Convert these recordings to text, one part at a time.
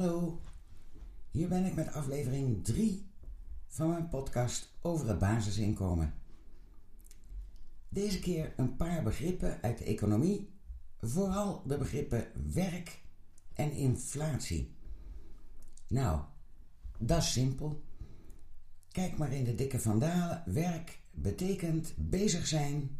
Hallo, hier ben ik met aflevering 3 van mijn podcast over het basisinkomen. Deze keer een paar begrippen uit de economie, vooral de begrippen werk en inflatie. Nou, dat is simpel. Kijk maar in de dikke vandalen. Werk betekent bezig zijn,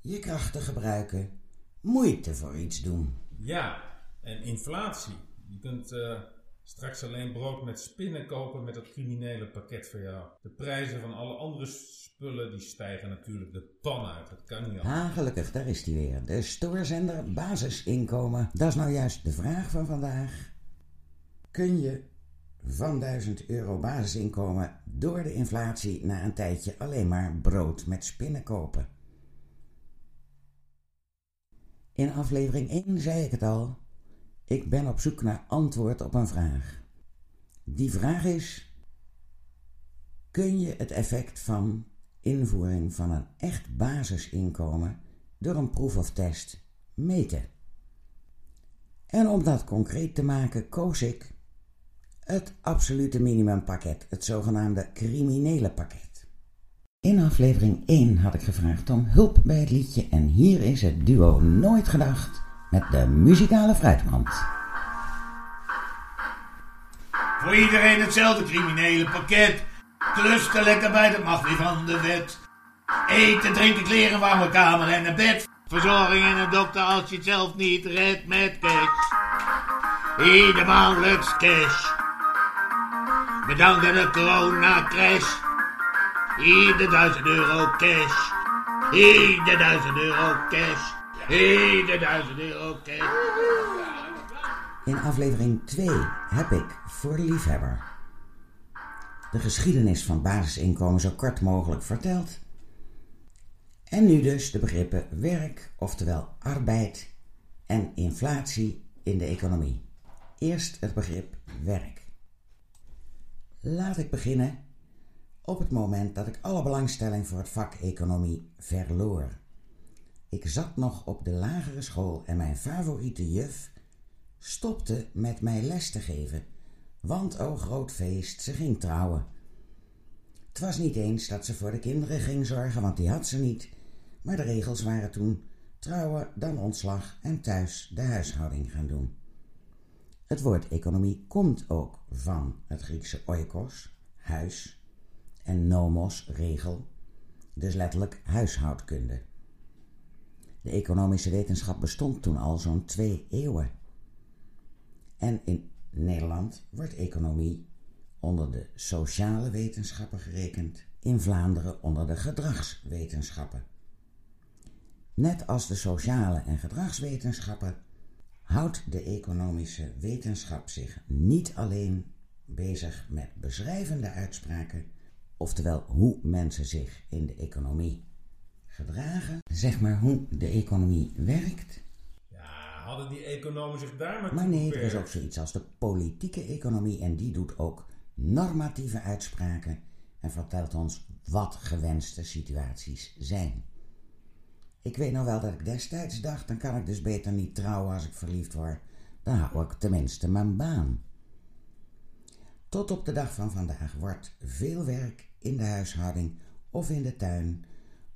je krachten gebruiken, moeite voor iets doen. Ja, en inflatie. Je kunt uh, straks alleen brood met spinnen kopen met dat criminele pakket voor jou. De prijzen van alle andere spullen die stijgen natuurlijk de pan uit. Dat kan niet anders. Ah, gelukkig, daar is hij weer. De stoorzender basisinkomen. Dat is nou juist de vraag van vandaag. Kun je van 1000 euro basisinkomen door de inflatie na een tijdje alleen maar brood met spinnen kopen? In aflevering 1 zei ik het al. Ik ben op zoek naar antwoord op een vraag. Die vraag is: kun je het effect van invoering van een echt basisinkomen door een proef of test meten? En om dat concreet te maken, koos ik het absolute minimumpakket, het zogenaamde criminele pakket. In aflevering 1 had ik gevraagd om hulp bij het liedje en hier is het duo Nooit Gedacht met de muzikale fruitmand. Voor iedereen hetzelfde criminele pakket. Klusten lekker bij, de mag van de wet. Eten, drinken, kleren, warme kamer en een bed. Verzorging en een dokter als je het zelf niet redt met cash. Ieder maandelijks cash. Bedanken de corona crash. Ieder duizend euro cash. Ieder duizend euro cash. Ieder duizend euro cash. In aflevering 2 heb ik voor de liefhebber de geschiedenis van basisinkomen zo kort mogelijk verteld. En nu dus de begrippen werk, oftewel arbeid, en inflatie in de economie. Eerst het begrip werk. Laat ik beginnen op het moment dat ik alle belangstelling voor het vak economie verloor. Ik zat nog op de lagere school en mijn favoriete juf stopte met mij les te geven, want o groot feest, ze ging trouwen. Het was niet eens dat ze voor de kinderen ging zorgen, want die had ze niet, maar de regels waren toen trouwen, dan ontslag en thuis de huishouding gaan doen. Het woord economie komt ook van het Griekse oikos, huis, en nomos, regel, dus letterlijk huishoudkunde. De economische wetenschap bestond toen al zo'n twee eeuwen. En in Nederland wordt economie onder de sociale wetenschappen gerekend, in Vlaanderen onder de gedragswetenschappen. Net als de sociale en gedragswetenschappen houdt de economische wetenschap zich niet alleen bezig met beschrijvende uitspraken, oftewel hoe mensen zich in de economie gedragen, zeg maar hoe de economie werkt. Ja, hadden die economen zich daar maar Maar nee, er is ook zoiets als de politieke economie en die doet ook normatieve uitspraken en vertelt ons wat gewenste situaties zijn. Ik weet nog wel dat ik destijds dacht, dan kan ik dus beter niet trouwen als ik verliefd word. Dan hou ik tenminste mijn baan. Tot op de dag van vandaag wordt veel werk in de huishouding of in de tuin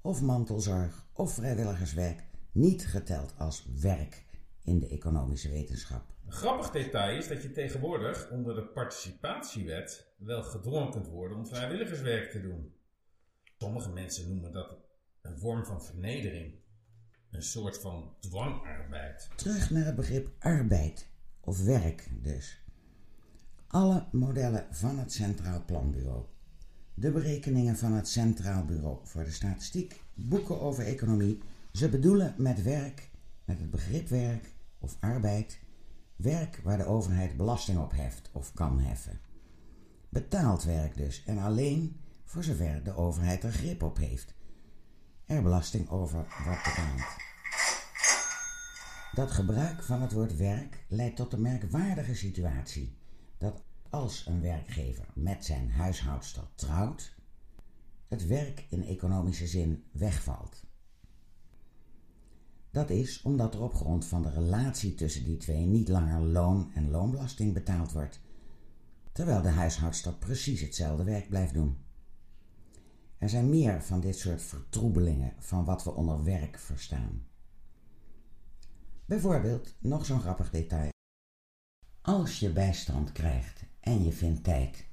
of mantelzorg of vrijwilligerswerk niet geteld als werk in de economische wetenschap. Een grappig detail is dat je tegenwoordig onder de participatiewet wel gedwongen kunt worden om vrijwilligerswerk te doen. Sommige mensen noemen dat een vorm van vernedering, een soort van dwangarbeid. Terug naar het begrip arbeid, of werk dus. Alle modellen van het Centraal Planbureau de berekeningen van het Centraal Bureau voor de Statistiek, boeken over economie. Ze bedoelen met werk, met het begrip werk of arbeid, werk waar de overheid belasting op heft of kan heffen. Betaald werk dus, en alleen voor zover de overheid er grip op heeft. Er belasting over wordt betaald. Dat gebruik van het woord werk leidt tot de merkwaardige situatie dat als een werkgever met zijn huishoudster trouwt, het werk in economische zin wegvalt. Dat is omdat er op grond van de relatie tussen die twee niet langer loon en loonbelasting betaald wordt, terwijl de huishoudster precies hetzelfde werk blijft doen. Er zijn meer van dit soort vertroebelingen van wat we onder werk verstaan. Bijvoorbeeld nog zo'n grappig detail. Als je bijstand krijgt en je vindt tijd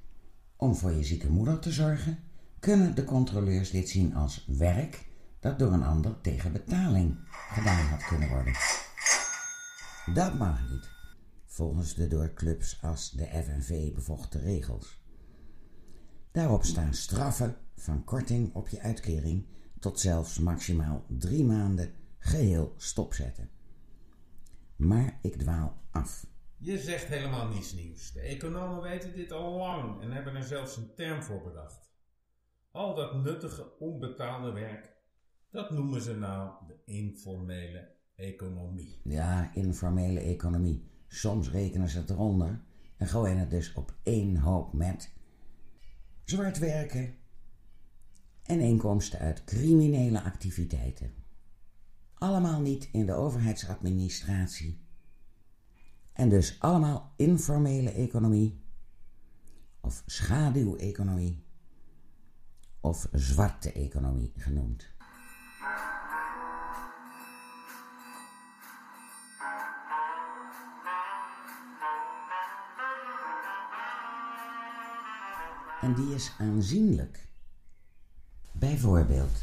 om voor je zieke moeder te zorgen, kunnen de controleurs dit zien als werk dat door een ander tegen betaling gedaan had kunnen worden. Dat mag niet, volgens de door clubs als de FNV bevochten regels. Daarop staan straffen van korting op je uitkering tot zelfs maximaal drie maanden geheel stopzetten. Maar ik dwaal af. Je zegt helemaal niets nieuws. De economen weten dit al lang en hebben er zelfs een term voor bedacht. Al dat nuttige onbetaalde werk, dat noemen ze nou de informele economie. Ja, informele economie. Soms rekenen ze het eronder en gooien het dus op één hoop met zwart werken en inkomsten uit criminele activiteiten. Allemaal niet in de overheidsadministratie. En dus allemaal informele economie of schaduweconomie of zwarte economie genoemd. En die is aanzienlijk. Bijvoorbeeld,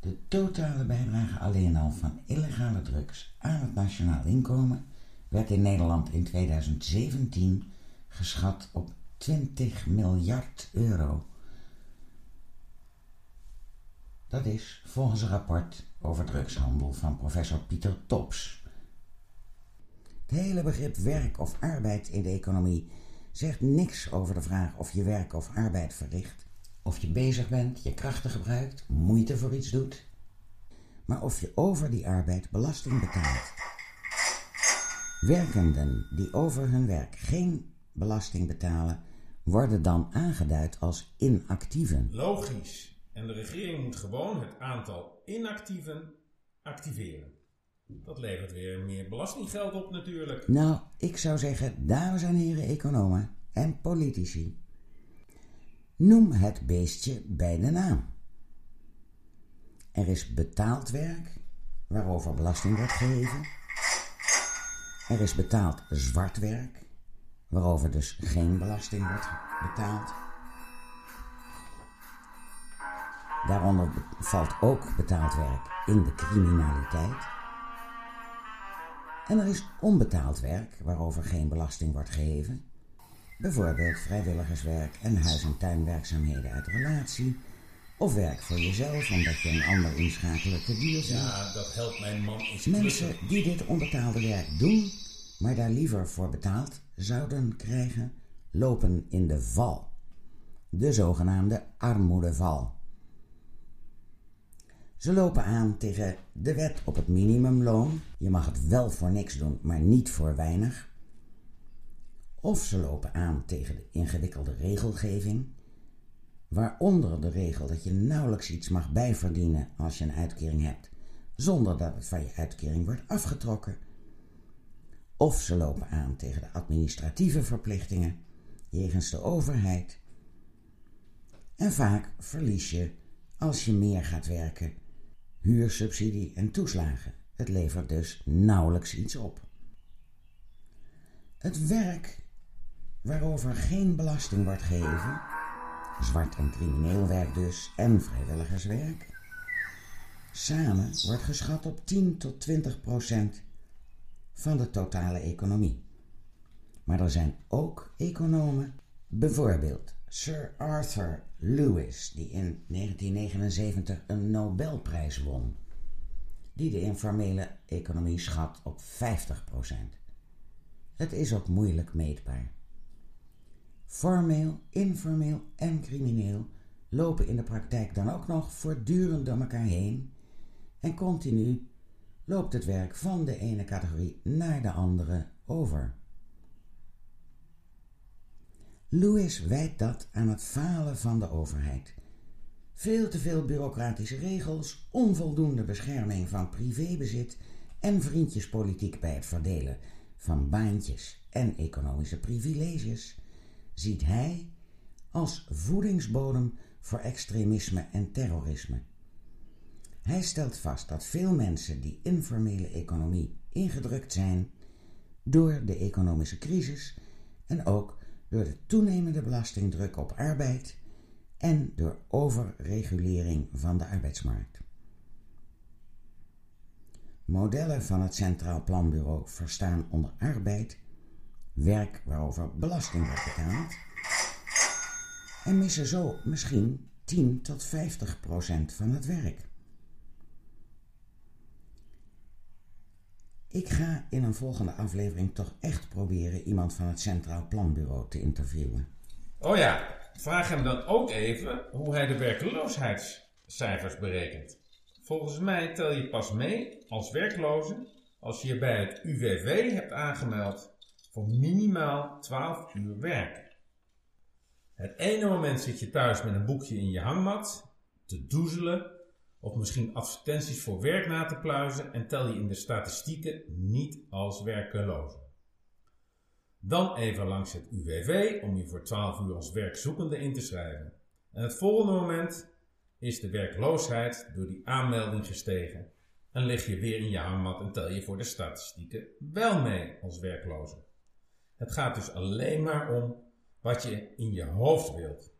de totale bijdrage alleen al van illegale drugs aan het nationaal inkomen werd in Nederland in 2017 geschat op 20 miljard euro. Dat is volgens een rapport over drugshandel van professor Pieter Tops. Het hele begrip werk of arbeid in de economie zegt niks over de vraag of je werk of arbeid verricht, of je bezig bent, je krachten gebruikt, moeite voor iets doet, maar of je over die arbeid belasting betaalt. Werkenden die over hun werk geen belasting betalen, worden dan aangeduid als inactieven. Logisch. En de regering moet gewoon het aantal inactieven activeren. Dat levert weer meer belastinggeld op natuurlijk. Nou, ik zou zeggen, dames en heren economen en politici. Noem het beestje bij de naam. Er is betaald werk waarover belasting wordt geheven. Er is betaald zwart werk waarover dus geen belasting wordt betaald. Daaronder valt ook betaald werk in de criminaliteit. En er is onbetaald werk waarover geen belasting wordt geheven. Bijvoorbeeld vrijwilligerswerk en huis- en tuinwerkzaamheden uit relatie. Of werk voor jezelf omdat je een ander inschakelen te duur vindt. Ja, dat helpt mijn man Mensen die dit onbetaalde werk doen, maar daar liever voor betaald zouden krijgen, lopen in de val. De zogenaamde armoedeval. Ze lopen aan tegen de wet op het minimumloon. Je mag het wel voor niks doen, maar niet voor weinig. Of ze lopen aan tegen de ingewikkelde regelgeving, waaronder de regel dat je nauwelijks iets mag bijverdienen als je een uitkering hebt, zonder dat het van je uitkering wordt afgetrokken. Of ze lopen aan tegen de administratieve verplichtingen jegens de overheid. En vaak verlies je, als je meer gaat werken, huursubsidie en toeslagen. Het levert dus nauwelijks iets op. Het werk waarover geen belasting wordt geheven, zwart en crimineel werk dus en vrijwilligerswerk, samen wordt geschat op 10 tot 20 procent van de totale economie. Maar er zijn ook economen, bijvoorbeeld Sir Arthur Lewis, die in 1979 een Nobelprijs won, die de informele economie schat op 50 procent. Het is ook moeilijk meetbaar. Formeel, informeel en crimineel lopen in de praktijk dan ook nog voortdurend door elkaar heen. En continu loopt het werk van de ene categorie naar de andere over. Lewis wijt dat aan het falen van de overheid, Veel te veel bureaucratische regels, onvoldoende bescherming van privébezit en vriendjespolitiek bij het verdelen van baantjes en economische privileges ziet hij als voedingsbodem voor extremisme en terrorisme. Hij stelt vast dat veel mensen die informele economie ingedrukt zijn door de economische crisis en ook door de toenemende belastingdruk op arbeid en door overregulering van de arbeidsmarkt. Modellen van het Centraal Planbureau verstaan onder arbeid werk waarover belasting wordt betaald en missen zo misschien 10 tot 50 procent van het werk. Ik ga in een volgende aflevering toch echt proberen iemand van het Centraal Planbureau te interviewen. Oh ja, vraag hem dan ook even hoe hij de werkloosheidscijfers berekent. Volgens mij tel je pas mee als werkloze als je je bij het UWV hebt aangemeld voor minimaal 12 uur werk. Het ene moment zit je thuis met een boekje in je hangmat te doezelen of misschien advertenties voor werk na te pluizen en tel je in de statistieken niet als werkeloze. Dan even langs het UWV om je voor 12 uur als werkzoekende in te schrijven. En het volgende moment is de werkloosheid door die aanmelding gestegen. En lig je weer in je hangmat en tel je voor de statistieken wel mee als werkloze. Het gaat dus alleen maar om wat je in je hoofd wilt.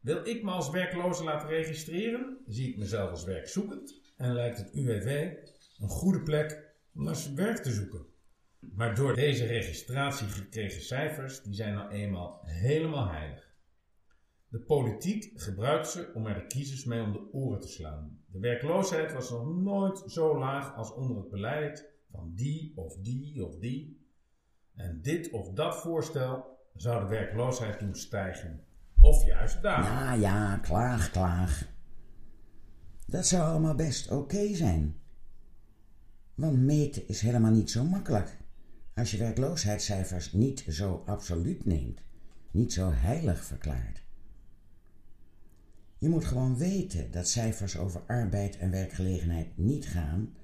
Wil ik me als werkloze laten registreren, zie ik mezelf als werkzoekend en lijkt het UWV een goede plek om naar werk te zoeken. Maar door deze registratie gekregen cijfers, die zijn nou eenmaal helemaal heilig. De politiek gebruikt ze om er de kiezers mee om de oren te slaan. De werkloosheid was nog nooit zo laag als onder het beleid van die of die of die. En dit of dat voorstel zou de werkloosheid doen stijgen. Of juist daar. Ja, ja, klaag, klaag. Dat zou allemaal best oké zijn. Want meten is helemaal niet zo makkelijk. Als je werkloosheidscijfers niet zo absoluut neemt, niet zo heilig verklaart. Je moet gewoon weten dat cijfers over arbeid en werkgelegenheid niet gaan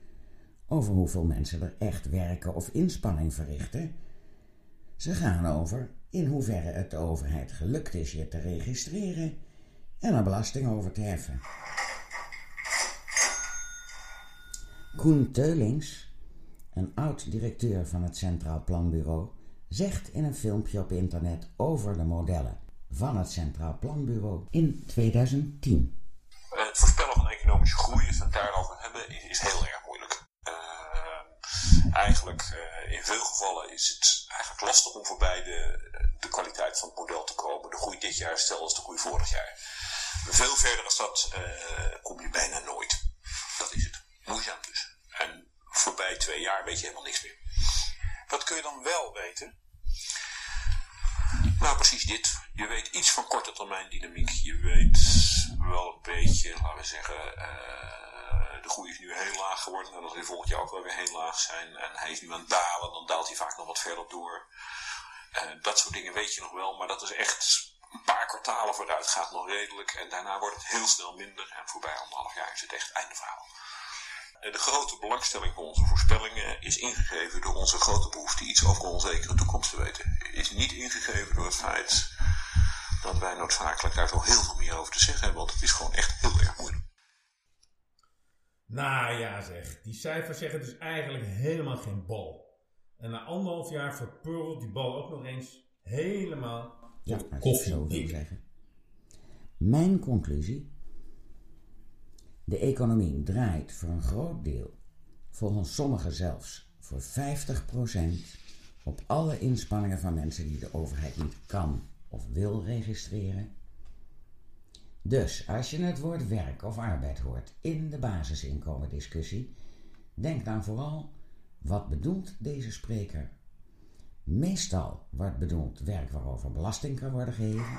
over hoeveel mensen er echt werken of inspanning verrichten. Ze gaan over in hoeverre het de overheid gelukt is je te registreren en er belasting over te heffen. Koen Teulings, een oud-directeur van het Centraal Planbureau, zegt in een filmpje op internet over de modellen van het Centraal Planbureau in 2010. Het voorspellen van economische groei, we het daarover hebben, is heel erg moeilijk. Uh, eigenlijk, uh, in veel gevallen is het eigenlijk lastig om voorbij de, de kwaliteit van het model te komen. De groei dit jaar is hetzelfde als de groei vorig jaar. Veel verder als dat uh, kom je bijna nooit. Dat is het. Moeizaam dus. En voorbij twee jaar weet je helemaal niks meer. Wat kun je dan wel weten? Nou, precies dit. Je weet iets van korte termijn dynamiek. Je weet wel een beetje, laten we zeggen, uh, de groei is nu heel laag geworden. En dat zal volgend jaar ook wel weer heel laag zijn. En hij is nu aan het dalen, dan daalt hij vaak nog wat verder door. Uh, dat soort dingen weet je nog maar dat is echt een paar kwartalen vooruit gaat nog redelijk. En daarna wordt het heel snel minder. En voorbij anderhalf jaar is het echt einde verhaal. De grote belangstelling voor onze voorspellingen is ingegeven door onze grote behoefte iets over onzekere toekomst te weten. Is niet ingegeven door het feit dat wij noodzakelijk daar zo heel veel meer over te zeggen hebben, want het is gewoon echt heel erg moeilijk. Nou ja zeg, die cijfers zeggen dus eigenlijk helemaal geen bal. En na anderhalf jaar verpurrelt die bal ook nog eens helemaal Ja, maar koffie. zo dik. zeggen. Mijn conclusie. De economie draait voor een groot deel, volgens sommigen zelfs voor 50%, op alle inspanningen van mensen die de overheid niet kan of wil registreren. Dus als je het woord werk of arbeid hoort in de basisinkomendiscussie, denk dan vooral, wat bedoelt deze spreker? Meestal wordt bedoeld werk waarover belasting kan worden geheven.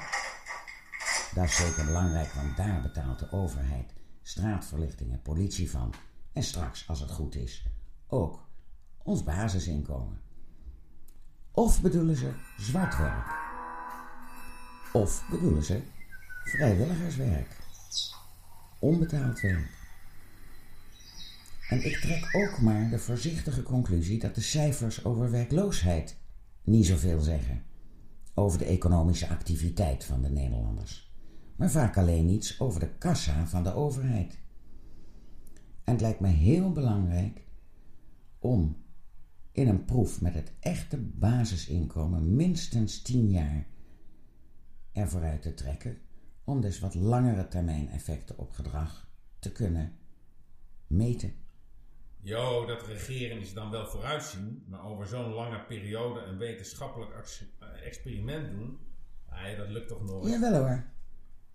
Dat is zeker belangrijk, want daar betaalt de overheid straatverlichting en politie van. En straks, als het goed is, ook ons basisinkomen. Of bedoelen ze zwart werk? Of bedoelen ze vrijwilligerswerk? onbetaald werk. En ik trek ook maar de voorzichtige conclusie dat de cijfers over werkloosheid niet zoveel zeggen over de economische activiteit van de Nederlanders, maar vaak alleen iets over de kassa van de overheid. En het lijkt me heel belangrijk om in een proef met het echte basisinkomen minstens 10 jaar ervoor uit te trekken, om dus wat langere termijn effecten op gedrag te kunnen meten. Jo, dat regeren is dan wel vooruitzien, maar over zo'n lange periode een wetenschappelijk eh, experiment doen, ah, dat lukt toch nooit? Jawel hoor.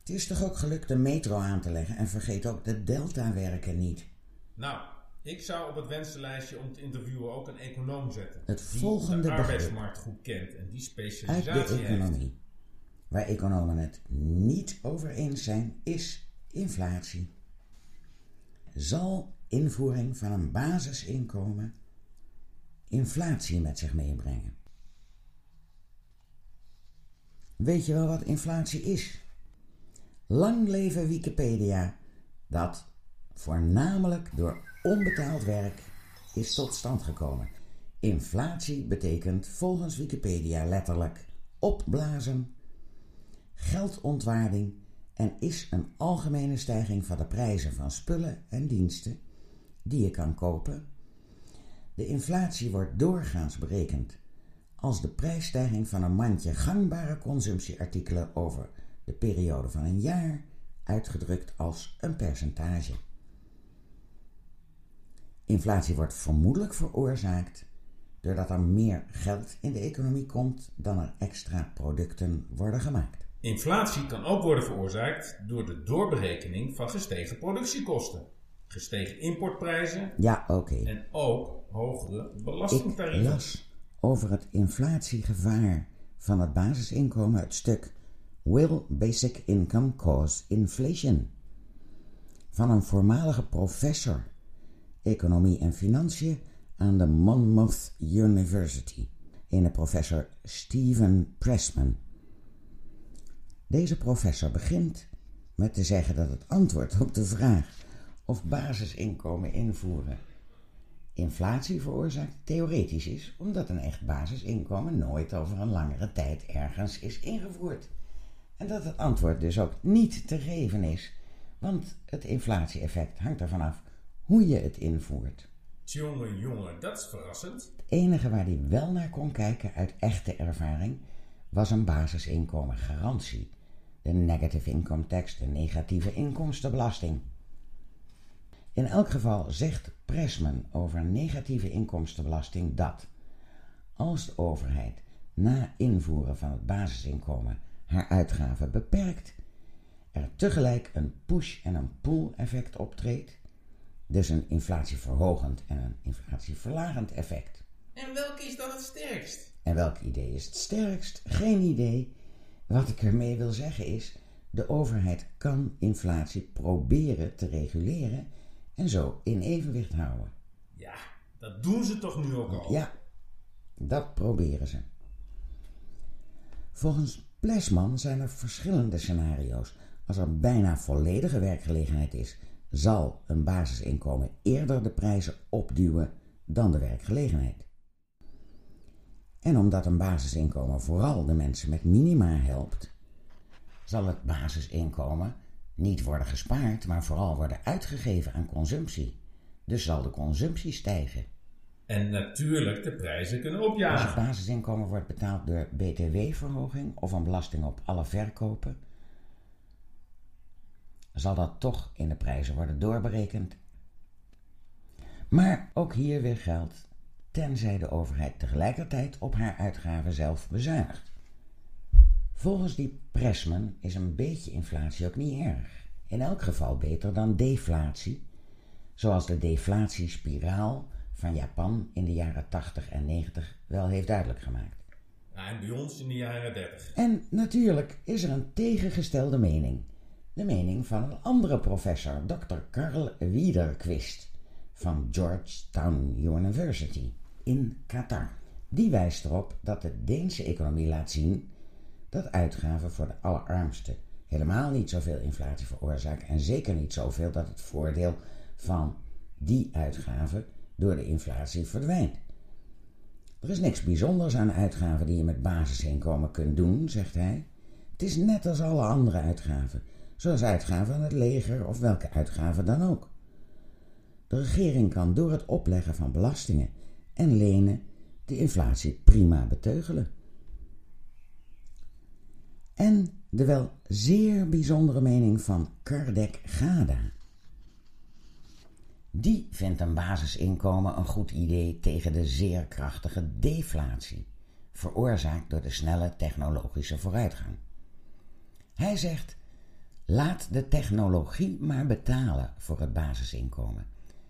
Het is toch ook gelukt de metro aan te leggen en vergeet ook de delta-werken niet. Nou, ik zou op het wensenlijstje om te interviewen ook een econoom zetten. Het die volgende de arbeidsmarkt goed kent en die Uit specialisatie de economie, waar economen het niet over eens zijn, is inflatie. Zal invoering van een basisinkomen inflatie met zich meebrengen? Weet je wel wat inflatie is? Lang leven Wikipedia, dat voornamelijk door onbetaald werk is tot stand gekomen. Inflatie betekent volgens Wikipedia letterlijk opblazen, geldontwaarding en is een algemene stijging van de prijzen van spullen en diensten die je kan kopen. De inflatie wordt doorgaans berekend als de prijsstijging van een mandje gangbare consumptieartikelen over de periode van een jaar, uitgedrukt als een percentage. Inflatie wordt vermoedelijk veroorzaakt doordat er meer geld in de economie komt dan er extra producten worden gemaakt. Inflatie kan ook worden veroorzaakt door de doorberekening van gestegen productiekosten, gestegen importprijzen Ja, oké. en ook hogere Ik belastingtarieven. las over het inflatiegevaar van het basisinkomen het stuk Will Basic Income Cause Inflation? van een voormalige professor economie en financiën aan de Monmouth University, een professor Stephen Pressman. Deze professor begint met te zeggen dat het antwoord op de vraag of basisinkomen invoeren inflatie veroorzaakt theoretisch is, omdat een echt basisinkomen nooit over een langere tijd ergens is ingevoerd. En dat het antwoord dus ook niet te geven is, want het inflatie-effect hangt ervan af hoe je het invoert. Jongen, jongen, dat is verrassend. Het enige waar hij wel naar kon kijken uit echte ervaring was een basisinkomengarantie, de negative income tax, de negatieve inkomstenbelasting. In elk geval zegt Pressman over negatieve inkomstenbelasting dat als de overheid na invoeren van het basisinkomen haar uitgaven beperkt, er tegelijk een push- en een pull-effect optreedt, dus een inflatieverhogend en een inflatieverlagend effect. En welke is dan het sterkst? En welk idee is het sterkst? Geen idee. Wat ik ermee wil zeggen is, de overheid kan inflatie proberen te reguleren en zo in evenwicht houden. Ja, dat doen ze toch nu ook al? Ja, dat proberen ze. Volgens Plesman zijn er verschillende scenario's. Als er bijna volledige werkgelegenheid is, zal een basisinkomen eerder de prijzen opduwen dan de werkgelegenheid. En omdat een basisinkomen vooral de mensen met minima helpt, zal het basisinkomen niet worden gespaard, maar vooral worden uitgegeven aan consumptie. Dus zal de consumptie stijgen. En natuurlijk de prijzen kunnen Als het opjagen. basisinkomen wordt betaald door btw-verhoging of een belasting op alle verkopen, zal dat toch in de prijzen worden doorberekend. Maar ook hier weer geldt, tenzij de overheid tegelijkertijd op haar uitgaven zelf bezuinigt. Volgens die Pressman is een beetje inflatie ook niet erg. In elk geval beter dan deflatie, zoals de deflatiespiraal van Japan in de jaren 80 en 90 wel heeft duidelijk gemaakt. Ja, en bij ons in de jaren 30. En natuurlijk is er een tegengestelde mening. De mening van een andere professor, Dr. Karl Wiederquist van Georgetown University in Qatar. Die wijst erop dat de Deense economie laat zien dat uitgaven voor de allerarmsten helemaal niet zoveel inflatie veroorzaakt en zeker niet zoveel dat het voordeel van die uitgaven door de inflatie verdwijnt. Er is niks bijzonders aan uitgaven die je met basisinkomen kunt doen, zegt hij. Het is net als alle andere uitgaven, zoals uitgaven aan het leger of welke uitgaven dan ook. De regering kan door het opleggen van belastingen en lenen de inflatie prima beteugelen. En de wel zeer bijzondere mening van Kardec Gada. Die vindt een basisinkomen een goed idee tegen de zeer krachtige deflatie, veroorzaakt door de snelle technologische vooruitgang. Hij zegt: laat de technologie maar betalen voor het basisinkomen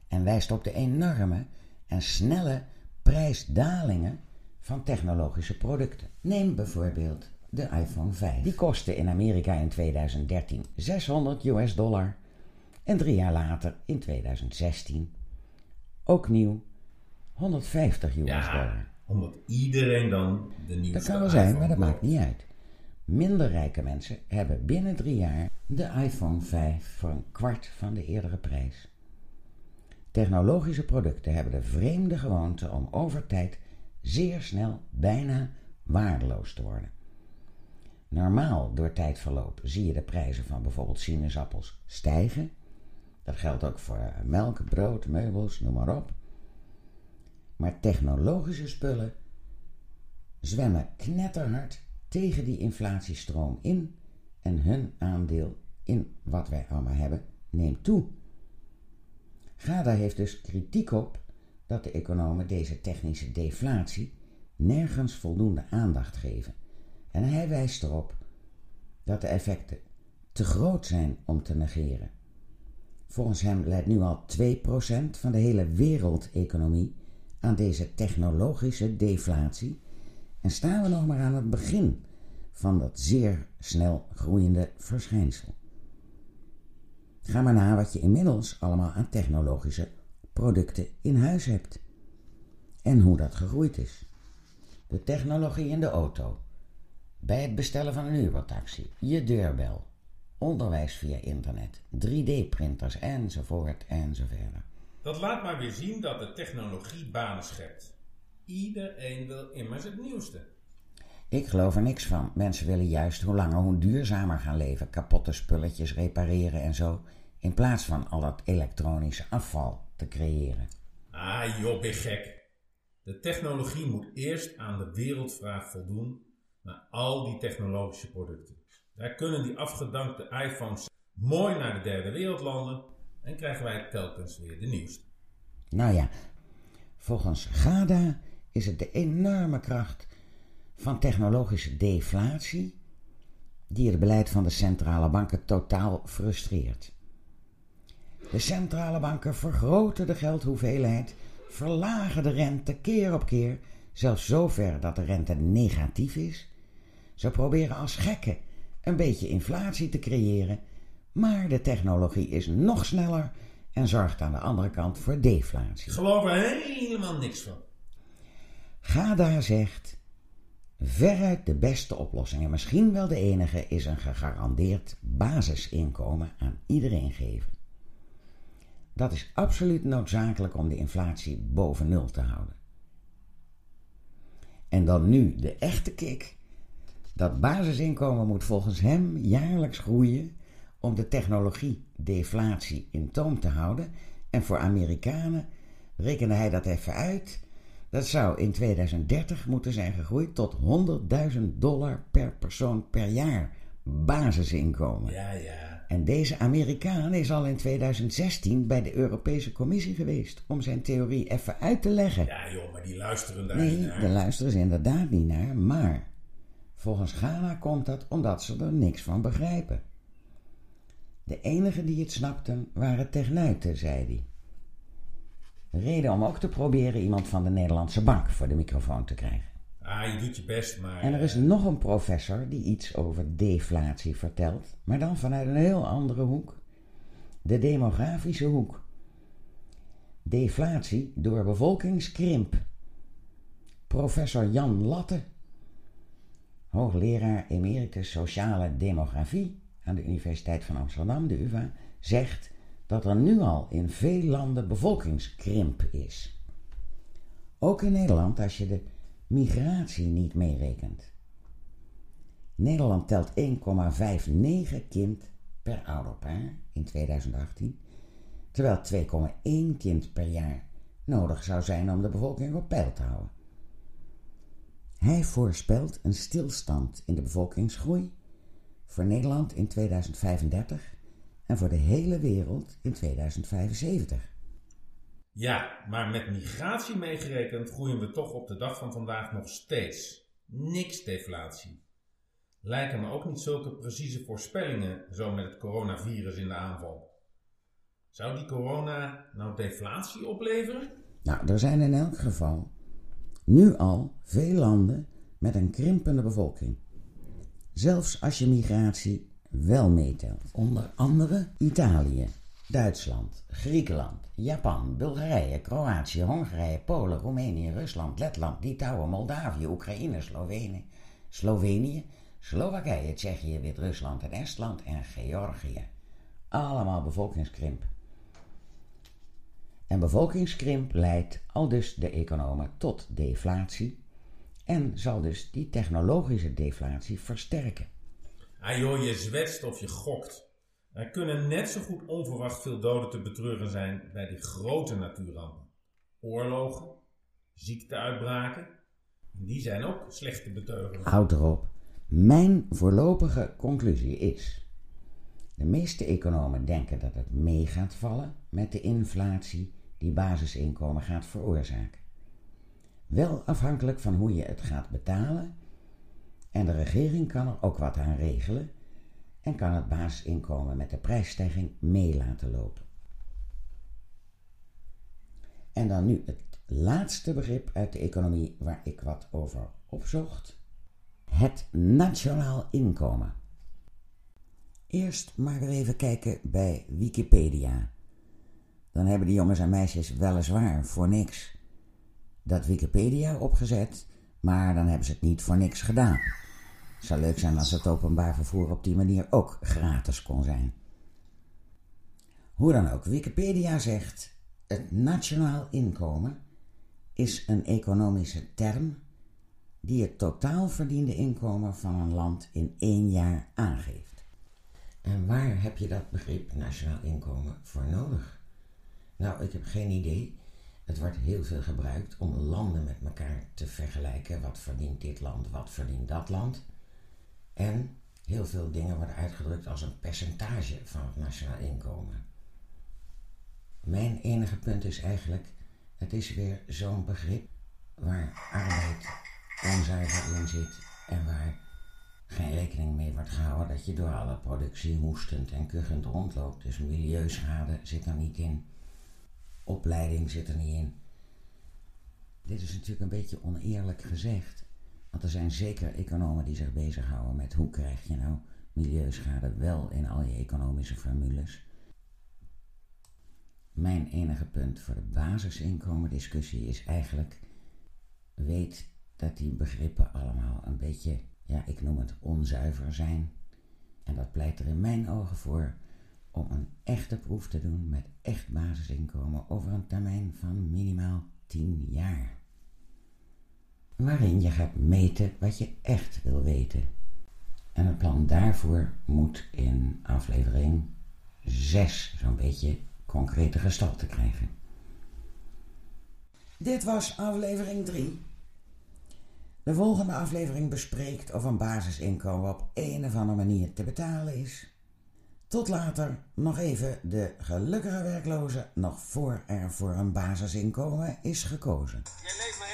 en wijst op de enorme en snelle prijsdalingen van technologische producten. Neem bijvoorbeeld de iPhone 5. Die kostte in Amerika in 2013 600 US dollar en drie jaar later in 2016 ook nieuw 150 US Ja, dollar. omdat iedereen dan de nieuwste Dat kan wel zijn, maar dat maakt niet uit. Minder rijke mensen hebben binnen drie jaar de iPhone 5 voor een kwart van de eerdere prijs. Technologische producten hebben de vreemde gewoonte om over tijd zeer snel bijna waardeloos te worden. Normaal door tijdverloop zie je de prijzen van bijvoorbeeld sinaasappels stijgen. Dat geldt ook voor melk, brood, meubels, noem maar op. Maar technologische spullen zwemmen knetterhard tegen die inflatiestroom in en hun aandeel in wat wij allemaal hebben neemt toe. Gada heeft dus kritiek op dat de economen deze technische deflatie nergens voldoende aandacht geven. En hij wijst erop dat de effecten te groot zijn om te negeren. Volgens hem leidt nu al 2% van de hele wereldeconomie aan deze technologische deflatie en staan we nog maar aan het begin van dat zeer snel groeiende verschijnsel. Ga maar na wat je inmiddels allemaal aan technologische producten in huis hebt en hoe dat gegroeid is. De technologie in de auto, bij het bestellen van een Ubertaxi, je deurbel, onderwijs via internet, 3D-printers enzovoort enzoverder. Dat laat maar weer zien dat de technologie banen schept. Iedereen wil immers het nieuwste. Ik geloof er niks van. Mensen willen juist hoe langer hoe duurzamer gaan leven, kapotte spulletjes repareren en zo, in plaats van al dat elektronische afval te creëren. Ah joh, ben gek. De technologie moet eerst aan de wereldvraag voldoen naar al die technologische producten. Daar kunnen die afgedankte iPhones mooi naar de derde wereldlanden en krijgen wij telkens weer de nieuwste. Nou ja, volgens Gada is het de enorme kracht van technologische deflatie die het beleid van de centrale banken totaal frustreert. De centrale banken vergroten de geldhoeveelheid, verlagen de rente keer op keer, zelfs zover dat de rente negatief is. Ze proberen als gekken een beetje inflatie te creëren, maar de technologie is nog sneller en zorgt aan de andere kant voor deflatie. Geloof er helemaal niks van. Gada zegt: veruit de beste oplossing en misschien wel de enige is een gegarandeerd basisinkomen aan iedereen geven. Dat is absoluut noodzakelijk om de inflatie boven nul te houden. En dan nu de echte kick. Dat basisinkomen moet volgens hem jaarlijks groeien om de technologie-deflatie in toom te houden. En voor Amerikanen rekende hij dat even uit. Dat zou in 2030 moeten zijn gegroeid tot 100.000 dollar per persoon per jaar basisinkomen. Ja, ja. En deze Amerikaan is al in 2016 bij de Europese Commissie geweest om zijn theorie even uit te leggen. Ja joh, maar die luisteren daar niet Nee, naar. daar luisteren ze inderdaad niet naar, maar volgens Ghana komt dat omdat ze er niks van begrijpen. De enigen die het snapten waren techneuten, zei hij. Reden om ook te proberen iemand van de Nederlandse bank voor de microfoon te krijgen. Ah, je doet je best, maar... En er is eh, nog een professor die iets over deflatie vertelt, maar dan vanuit een heel andere hoek. De demografische hoek. Deflatie door bevolkingskrimp. Professor Jan Latte, hoogleraar emeritus sociale demografie aan de Universiteit van Amsterdam, de UvA, zegt dat er nu al in veel landen bevolkingskrimp is. Ook in Nederland als je de migratie niet meerekent. Nederland telt 1,59 kind per ouderpaar in 2018, terwijl 2,1 kind per jaar nodig zou zijn om de bevolking op peil te houden. Hij voorspelt een stilstand in de bevolkingsgroei voor Nederland in 2035 en voor de hele wereld in 2075. Ja, maar met migratie meegerekend groeien we toch op de dag van vandaag nog steeds. Niks deflatie. Lijken me ook niet zulke precieze voorspellingen zo met het coronavirus in de aanval. Zou die corona nou deflatie opleveren? Nou, er zijn in elk geval nu al veel landen met een krimpende bevolking. Zelfs als je migratie wel meetelt. Onder andere Italië, Duitsland, Griekenland, Japan, Bulgarije, Kroatië, Hongarije, Polen, Roemenië, Rusland, Letland, Litouwen, Moldavië, Oekraïne, Slovenië, Slovenië, Slowakije, Tsjechië, Wit-Rusland en Estland en Georgië. Allemaal bevolkingskrimp. En bevolkingskrimp leidt al dus de economen tot deflatie en zal dus die technologische deflatie versterken. Ah joh, je zwetst of je gokt. Er kunnen net zo goed onverwacht veel doden te betreuren zijn bij die grote natuurrampen. Oorlogen, ziekteuitbraken, die zijn ook slecht te beteugelen. Houd erop. Mijn voorlopige conclusie is: de meeste economen denken dat het mee gaat vallen met de inflatie die basisinkomen gaat veroorzaken. Wel afhankelijk van hoe je het gaat betalen. En de regering kan er ook wat aan regelen en kan het basisinkomen met de prijsstijging mee laten lopen. En dan nu het laatste begrip uit de economie waar ik wat over opzocht: het nationaal inkomen. Eerst maar weer even kijken bij Wikipedia. Dan hebben die jongens en meisjes weliswaar voor niks dat Wikipedia opgezet, maar dan hebben ze het niet voor niks gedaan. Het zou leuk zijn als het openbaar vervoer op die manier ook gratis kon zijn. Hoe dan ook, Wikipedia zegt: het nationaal inkomen is een economische term die het totaal verdiende inkomen van een land in één jaar aangeeft. En waar heb je dat begrip nationaal inkomen voor nodig? Nou, ik heb geen idee. Het wordt heel veel gebruikt om landen met elkaar te vergelijken. Wat verdient dit land, wat verdient dat land? En heel veel dingen worden uitgedrukt als een percentage van het nationaal inkomen. Mijn enige punt is eigenlijk, het is weer zo'n begrip waar arbeid onzuiver in zit en waar geen rekening mee wordt gehouden dat je door alle productie hoestend en kuchend rondloopt. Dus milieuschade zit er niet in opleiding zit er niet in. Dit is natuurlijk een beetje oneerlijk gezegd. Want er zijn zeker economen die zich bezighouden met hoe krijg je nou milieuschade wel in al je economische formules. Mijn enige punt voor de basisinkomen discussie is eigenlijk weet dat die begrippen allemaal een beetje, ja, ik noem het onzuiver zijn. En dat pleit er in mijn ogen voor om een echte proef te doen met echt basisinkomen over een termijn van minimaal 10 jaar. Waarin je gaat meten wat je echt wil weten. En het plan daarvoor moet in aflevering 6 zo'n beetje concrete gestalte krijgen. Dit was aflevering 3. De volgende aflevering bespreekt of een basisinkomen op een of andere manier te betalen is tot later nog even de gelukkige werkloze nog voor er voor een basisinkomen is gekozen. Één